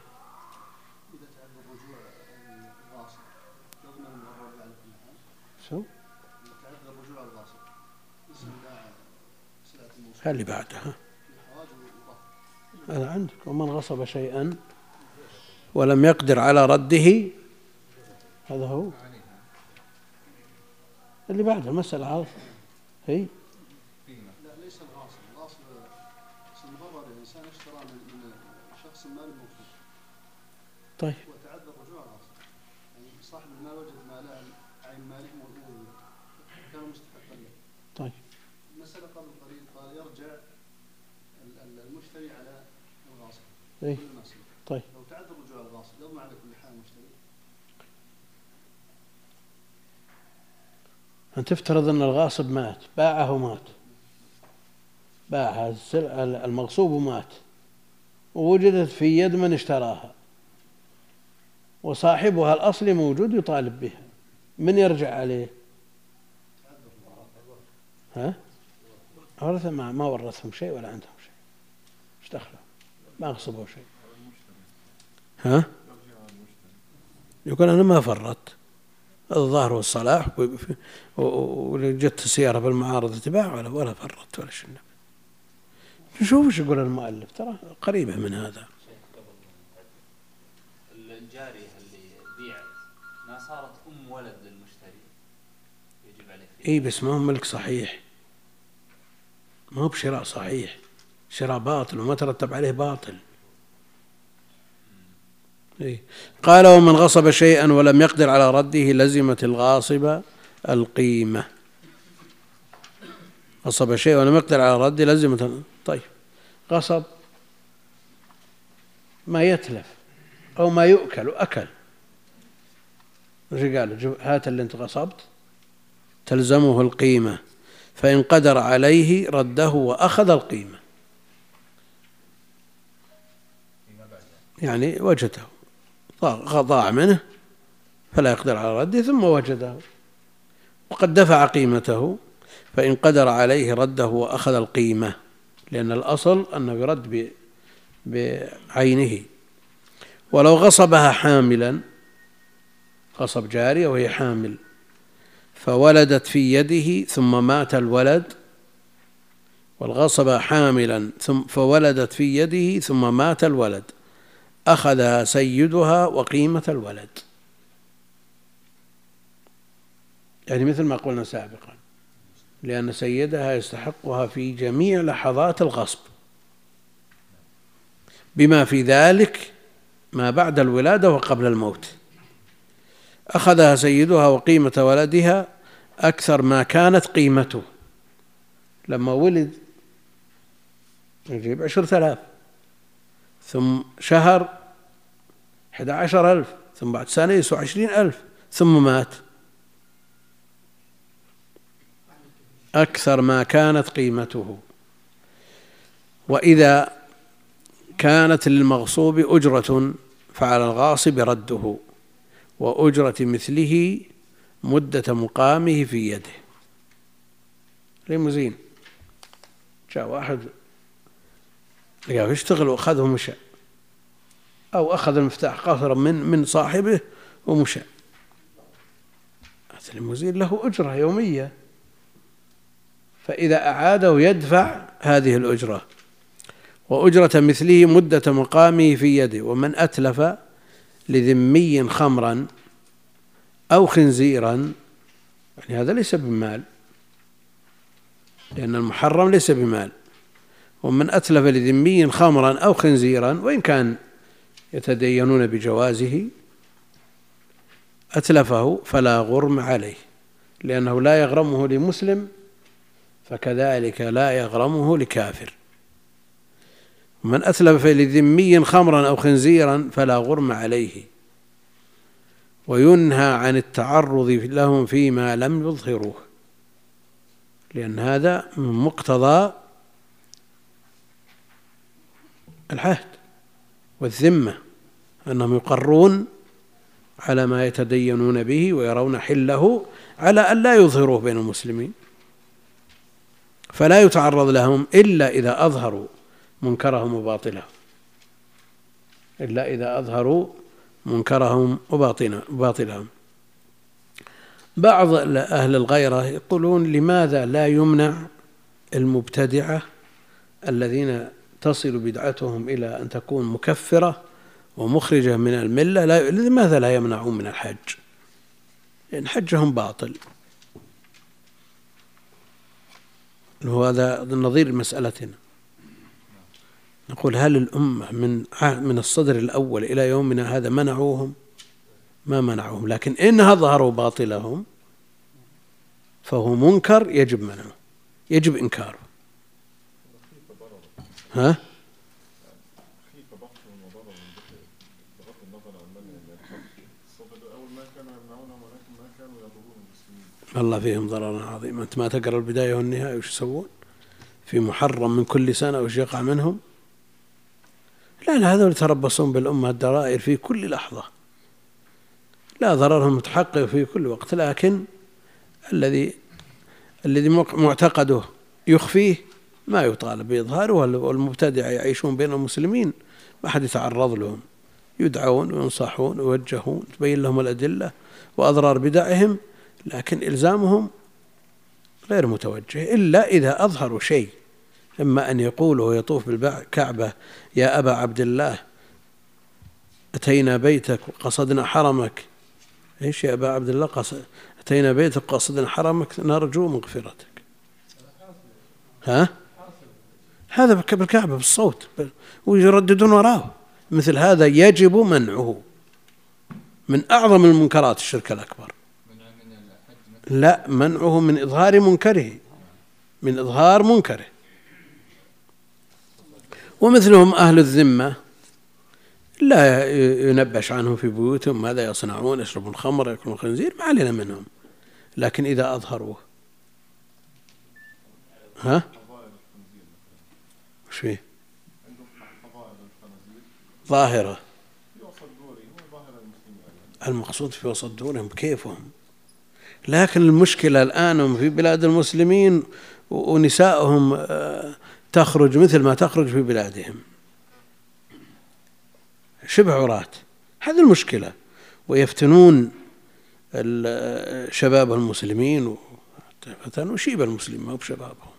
اللي بعدها. هذا عندك ومن غصب شيئا ولم يقدر على رده هذا هو. اللي بعده المسألة عارف هي؟ لا ليس الغاصب الغاصب الانسان اشترى من شخص طيب. سلف. طيب. لو تعذر رجوع الغاصب يضمن على كل حال المشتري أن تفترض أن الغاصب مات باعه ومات باعها المغصوب ومات ووجدت في يد من اشتراها. وصاحبها الأصلي موجود يطالب بها. من يرجع عليه؟ ها؟ ورث ما, ما ورثهم شيء ولا عندهم شيء. إيش دخله؟ ما غصبوا شيء. ها؟ يقول أنا ما فرطت. الظاهر والصلاح وجت السيارة بالمعارض تباع ولا ولا فرطت ولا شيء نشوف إيش يقول المؤلف ترى قريبة من هذا. الجارية اللي بيعت ما صارت أم ولد للمشتري. يجب عليه فيه إي بس ما هو ملك صحيح. ما هو بشراء صحيح. شراء باطل وما ترتب عليه باطل. إيه. قال ومن غصب شيئا ولم يقدر على رده لزمت الغاصب القيمة. غصب شيئا ولم يقدر على رده لزمت طيب. غصب ما يتلف أو ما يؤكل أكل. إيش قال؟ هات اللي أنت غصبت. تلزمه القيمة. فإن قدر عليه رده وأخذ القيمة. يعني وجده. ضاع منه فلا يقدر على رده ثم وجده. وقد دفع قيمته فإن قدر عليه رده وأخذ القيمة لأن الأصل أنه يرد بعينه. ولو غصبها حاملا غصب جارية وهي حامل فولدت في يده ثم مات الولد. والغصب حاملا ثم فولدت في يده ثم مات الولد. أخذها سيدها وقيمة الولد. يعني مثل ما قلنا سابقا لأن سيدها يستحقها في جميع لحظات الغصب. بما في ذلك ما بعد الولادة وقبل الموت. أخذها سيدها وقيمة ولدها أكثر ما كانت قيمته. لما ولد يجيب عشرة آلاف ثم شهر أحد عشر ألف ثم بعد سنة يسوى عشرين ألف ثم مات. أكثر ما كانت قيمته. وإذا كانت للمغصوب أجرة فعلى الغاصب رده. وأجرة مثله مدة مقامه في يده. ليموزين جاء واحد. لقاه يشتغل وأخذه ومشى أو أخذ المفتاح قاصرا من من صاحبه ومشى. هذا الليموزين له أجرة يومية. فإذا أعاده يدفع هذه الأجرة. وأجرة مثله مدة مقامه في يده. ومن أتلف لذمي خمرا أو خنزيرا يعني هذا ليس بمال. لأن المحرم ليس بمال. ومن أتلف لذمي خمرا أو خنزيرا وإن كان يتدينون بجوازه أتلفه فلا غرم عليه لأنه لا يغرمه لمسلم فكذلك لا يغرمه لكافر. ومن أتلف لذمي خمرا أو خنزيرا فلا غرم عليه وينهى عن التعرض لهم فيما لم يظهروه لأن هذا من مقتضى العهد. والذمة أنهم يقرون على ما يتدينون به ويرون حله على أن لا يظهروه بين المسلمين. فلا يتعرض لهم إلا إذا أظهروا منكرهم وباطلهم إلا إذا أظهروا منكرهم وباطلهم. بعض أهل الغيرة يقولون لماذا لا يمنع المبتدعة الذين تصل بدعتهم إلى أن تكون مكفرة ومخرجة من الملة لا لماذا لا يمنعون من الحج؟ لأن حجهم باطل. هو هذا نظير مسألتنا. نقول هل الأمة من من الصدر الأول إلى يومنا هذا منعوهم؟ ما منعوهم لكن إن أظهروا باطلهم فهو منكر يجب منعه يجب إنكاره ها؟ خيف بخس وضرر بغض النظر عن منع الصدر اول ما كانوا يمنعونهم ولكن ما كانوا يضرون المسلمين الله فيهم ضرر عظيم. أنت ما تقرأ البداية والنهاية وش يسوون؟ في محرم من كل سنة وش يقع منهم؟ لا لا هذول يتربصون بالأمة الدرائر في كل لحظة. لا ضررهم متحقق في كل وقت لكن الذي الذي معتقده يخفيه ما يطالب بإظهاره والمبتدع يعيشون بين المسلمين. ما حد يتعرض لهم. يدعون وينصحون ويوجهون تبين لهم الأدلة وأضرار بدعهم لكن إلزامهم غير متوجه. إلا إذا أظهروا شيء. إما أن يقول وهو يطوف بالكعبة يا أبا عبد الله أتينا بيتك وقصدنا حرمك. إيش يا أبا عبد الله قصد أتينا بيتك وقصدنا حرمك نرجو مغفرتك. ها؟ هذا بالكعبة بالصوت ويرددون وراه. مثل هذا يجب منعه من أعظم المنكرات الشرك الأكبر. لا منعه من إظهار منكره من إظهار منكره. ومثلهم أهل الذمة لا ينبش عنهم في بيوتهم ماذا يصنعون يشربون الخمر يأكلون الخنزير ما علينا منهم. لكن إذا أظهروه ها؟ وش فيه ظاهرة. المقصود في وسط دورهم كيفهم؟ لكن المشكلة الآن هم في بلاد المسلمين ونسائهم آه، تخرج مثل ما تخرج في بلادهم. شبه عراة. هذه المشكلة. ويفتنون شباب المسلمين فتنوا شيب المسلمين ما بشبابهم.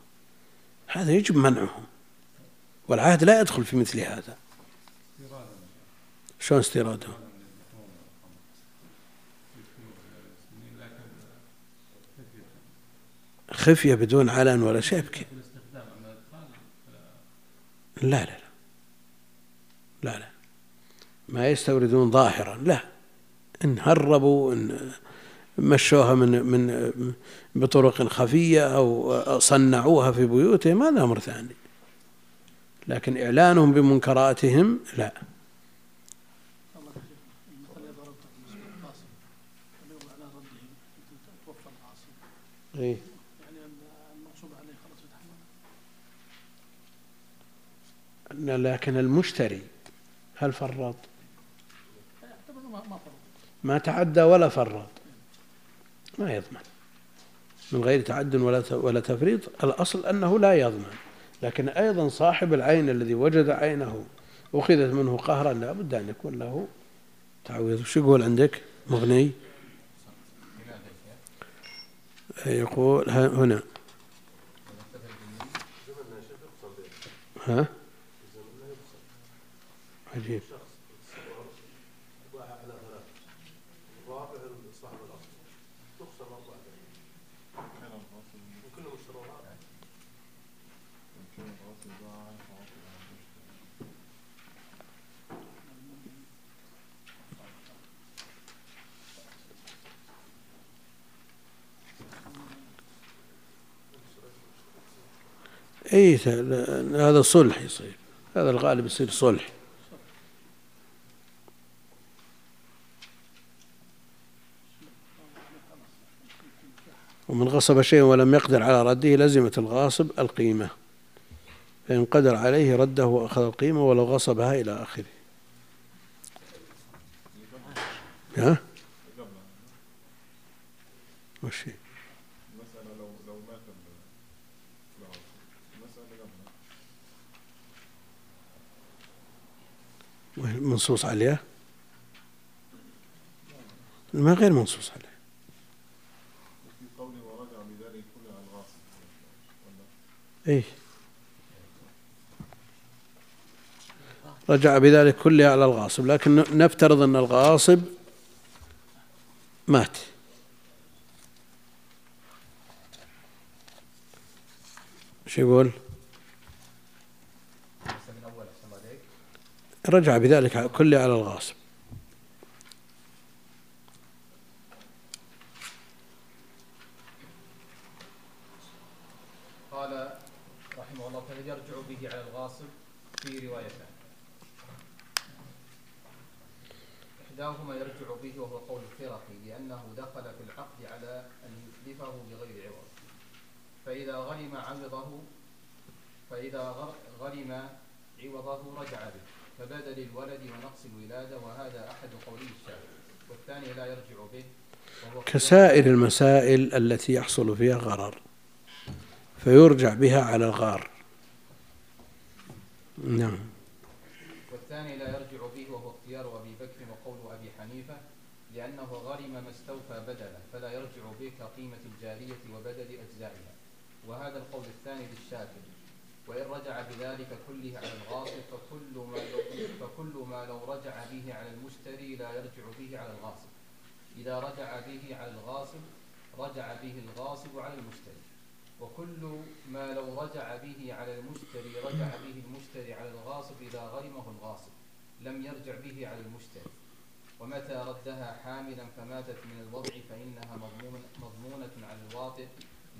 هذا يجب منعه والعهد لا يدخل في مثل هذا. شلون استيراده؟ خفية بدون علن ولا شيء لا لا لا. لا لا. ما يستوردون ظاهرا لا. إن هربوا إن مشوها من من بطرق خفية أو صنعوها في بيوتهم هذا أمر ثاني. لكن إعلانهم بمنكراتهم لا. إيه. لكن المشتري هل فرط؟ ما تعدى ولا فرط. ما يضمن. من غير تعد ولا ولا تفريط. الأصل أنه لا يضمن. لكن أيضا صاحب العين الذي وجد عينه أخذت منه قهرا لا بد أن يكون له تعويض. شو يقول عندك؟ مغني؟ يقول هنا. ها؟ عجيب. اي هذا صلح يصير هذا الغالب يصير صلح ومن غصب شيئا ولم يقدر على رده لزمت الغاصب القيمة فإن قدر عليه رده وأخذ القيمة ولو غصبها إلى آخره ها؟ وش هي؟ المسألة لو لو مات ال- العاصي المسألة قبلها منصوص عليها؟ ما غير منصوص عليه إيه. رجع بذلك كله على الغاصب لكن نفترض أن الغاصب مات. شو يقول ليس من أول أحسن عليك رجع بذلك كله على الغاصب. قال رحمه الله تعالى يرجع به على الغاصب في روايتان إحداهما يرجع به وهو قول الفرقي لأنه دخل في العقد على أن يتلفه بغير عوض. فإذا غرم عوضه فإذا غرم عوضه رجع به. كبدل الولد ونقص الولادة وهذا أحد قولي الشافعي والثاني لا يرجع به كسائر المسائل التي يحصل فيها غرر فيرجع بها على الغار. نعم. والثاني لا يرجع به وهو اختيار أبي بكر وقول أبي حنيفة لأنه غرم ما استوفى بدله فلا يرجع به كقيمة الجارية وبدل أجزائها. وهذا القول الثاني للشافعي وإن رجع بذلك كله على الغاصب فكل ما لو فكل ما لو رجع به على المشتري لا يرجع به على الغاصب. إذا رجع به على الغاصب رجع به الغاصب على المشتري. وكل ما لو رجع به على المشتري رجع به المشتري على الغاصب إذا غرمه الغاصب. لم يرجع به على المشتري. ومتى ردها حاملا فماتت من الوضع فإنها مضمون مضمونة على الواطئ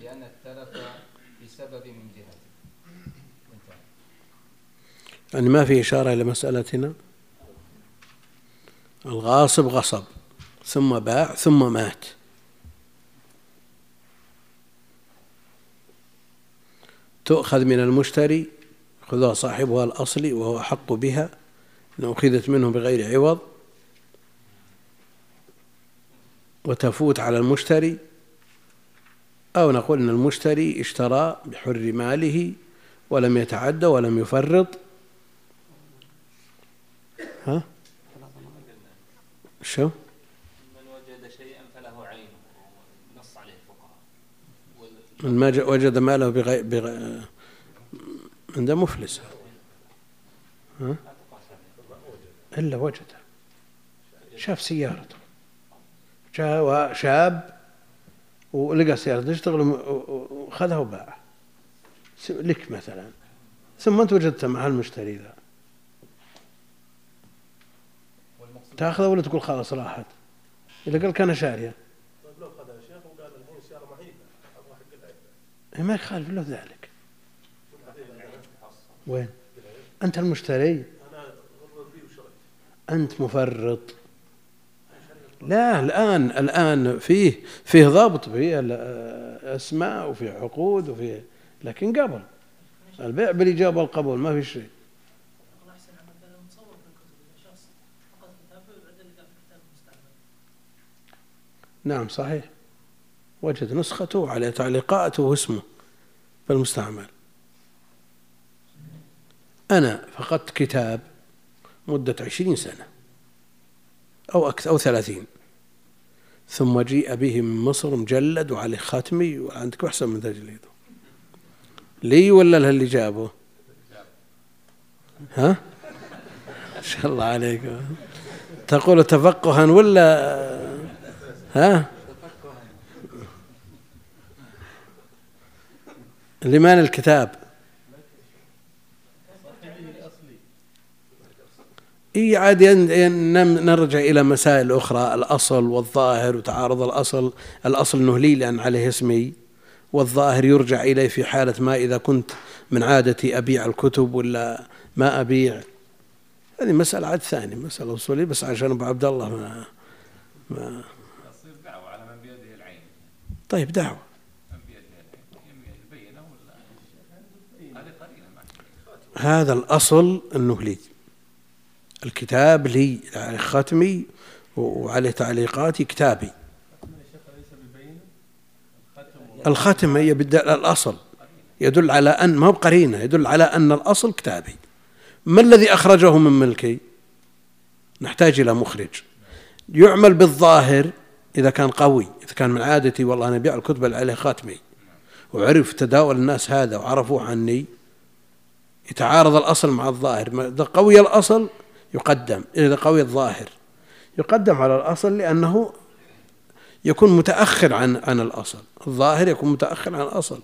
لأن التلف بسبب من جهته. يعني ما في إشارة إلى مسألتنا الغاصب غصب ثم باع ثم مات. تؤخذ من المشتري خذها صاحبها الأصلي وهو أحق بها إن أخذت منه بغير عوض. وتفوت على المشتري أو نقول أن المشتري اشترى بحر ماله ولم يتعدى ولم يفرط. ها؟ شو؟ من وجد شيئا فله عينه نص عليه الفقهاء. من ما وجد ماله بغير بغي... عنده مفلس. ها؟ إلا وجده شاف سيارته. جاء شاب ولقى سيارته تشتغل وخذها وباعها لك مثلا. ثم أنت وجدت مع المشتري ذا. تاخذها ولا تقول خلاص راحت؟ إذا قال كان شارية. طيب لو خذها يا شيخ وقال الحين السيارة معيبة أبغى حق ما يخالف له ذلك. وين؟ أنت المشتري. أنت مفرط. لا الآن الآن فيه فيه ضبط فيه الأسماء وفيه عقود وفيه لكن قبل. البيع بالإجابة والقبول ما في شيء الله يحسن عملك أنا متصور في الكتب اذا شخص فقد كتاب فيعد اللي قال في كتاب مستعمل نعم صحيح. وجد نسخته على تعليقاته واسمه بالمستعمل أنا فقدت كتاب مدة عشرين سنة أو أكثر أو ثلاثين. ثم جيء به من مصر مجلد وعليه ختمي وعندك أحسن من تجليده لي ولا له اللي جابه؟ ها؟ ما شاء الله عليك. تقول تفقها ولا ها؟ لمن الكتاب. إي عاد نرجع إلى مسائل أخرى الأصل والظاهر وتعارض الأصل. الأصل إنه لي لأن عليه اسمي. والظاهر يرجع إليه في حالة ما إذا كنت من عادتي أبيع الكتب ولا ما أبيع. هذه مسألة عاد ثانية مسألة أصولية بس عشان أبو عبد الله ما ما تصير دعوة على من بيده العين طيب دعوة من بيده العين يبينه ولا هذه قليلة ما هذا الأصل أنه لي الكتاب لي عليه ختمي وعليه تعليقاتي كتابي. الختم هي الأصل. يدل على أن ما هو قرينة يدل على أن الأصل كتابي. ما الذي أخرجه من ملكي؟ نحتاج إلى مخرج. يعمل بالظاهر إذا كان قوي إذا كان من عادتي والله أنا أبيع الكتب اللي عليها خاتمي. وعرف تداول الناس هذا وعرفوه عني. يتعارض الأصل مع الظاهر. إذا قوي الأصل يقدم إذا قوي الظاهر يقدم على الأصل لأنه يكون متأخر عن عن الأصل. الظاهر يكون متأخر عن الأصل.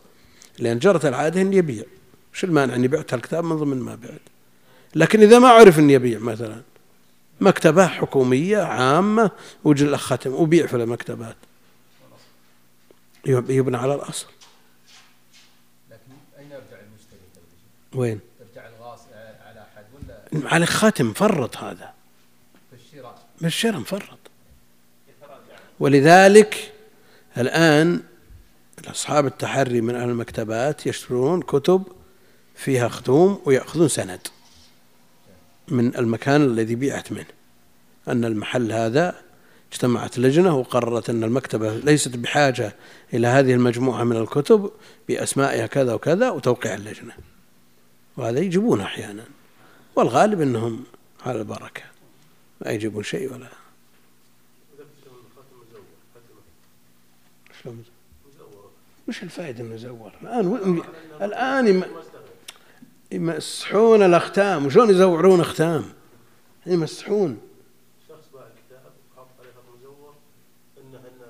لأن جرت العادة أن يبيع شو المانع أني بعت الكتاب من ضمن ما بعت؟ لكن إذا ما عرف أن يبيع مثلا مكتبة حكومية عامة وجل ختم وبيع في المكتبات. يب- يبنى على الأصل. لكن أين يرجع المشتري؟ وين؟ يرجع الغاص على أحد ولا؟ على ختم فرط هذا. في الشراء بالشراء مفرط. ولذلك الآن أصحاب التحري من أهل المكتبات يشترون كتب فيها ختوم ويأخذون سند. من المكان الذي بيعت منه أن المحل هذا اجتمعت لجنة وقررت أن المكتبة ليست بحاجة إلى هذه المجموعة من الكتب بأسمائها كذا وكذا وتوقيع اللجنة وهذا يجيبون أحيانا والغالب أنهم على البركة ما يجيبون شيء ولا وش الفائدة انه يزور؟ الآن. الآن. يمسحون الأختام. وشلون يزورون أختام؟ يمسحون. شخص باع الكتاب وحط عليه خط مزور إن إحنا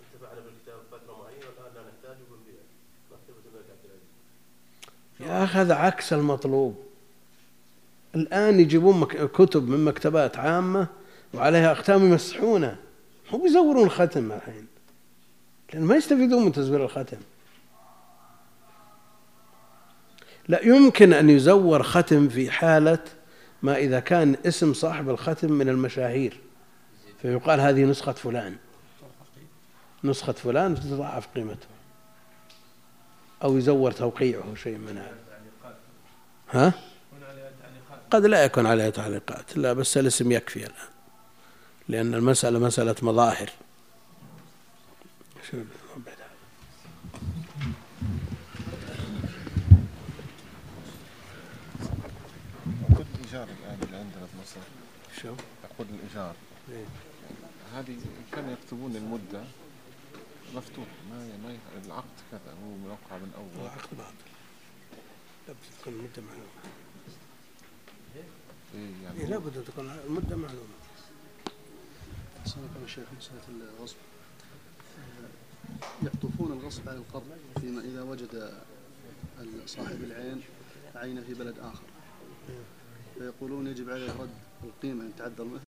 انتفعنا بالكتاب فترة معينة والآن لا نحتاجه بنبيعه مكتبه الملك عبد العزيز يا أخي هذا عكس المطلوب. الآن يجيبون. كتب من مكتبات عامة وعليها أختام يمسحونها هم يزورون ختم الحين. لأن ما يستفيدون من تزوير الختم. لا يمكن أن يزور ختم في حالة ما إذا كان اسم صاحب الختم من المشاهير. فيقال هذه نسخة فلان. نسخة فلان تتضاعف قيمته. أو يزور توقيعه شيء من هذا. ها؟ قد لا يكون عليها تعليقات. لا بس الاسم يكفي الآن. لأن المسألة مسألة مظاهر. شو بعد هذا؟ عقود الإيجار الآن اللي عندنا في مصر الإيجار. إيه. هذه كانوا يكتبون المدة مفتوح ما ما العقد كذا هو موقع من هو أول عقد باطل. لابد تكون المدة معلومة. إيه إيه يعني لابد تكون المدة معلومة. سألكم يا شيخ مسألة الغصب. يقطفون الغصب عن القرض فيما إذا وجد صاحب العين عينه في بلد آخر. فيقولون يجب عليه رد القيمة إن تعدى المثل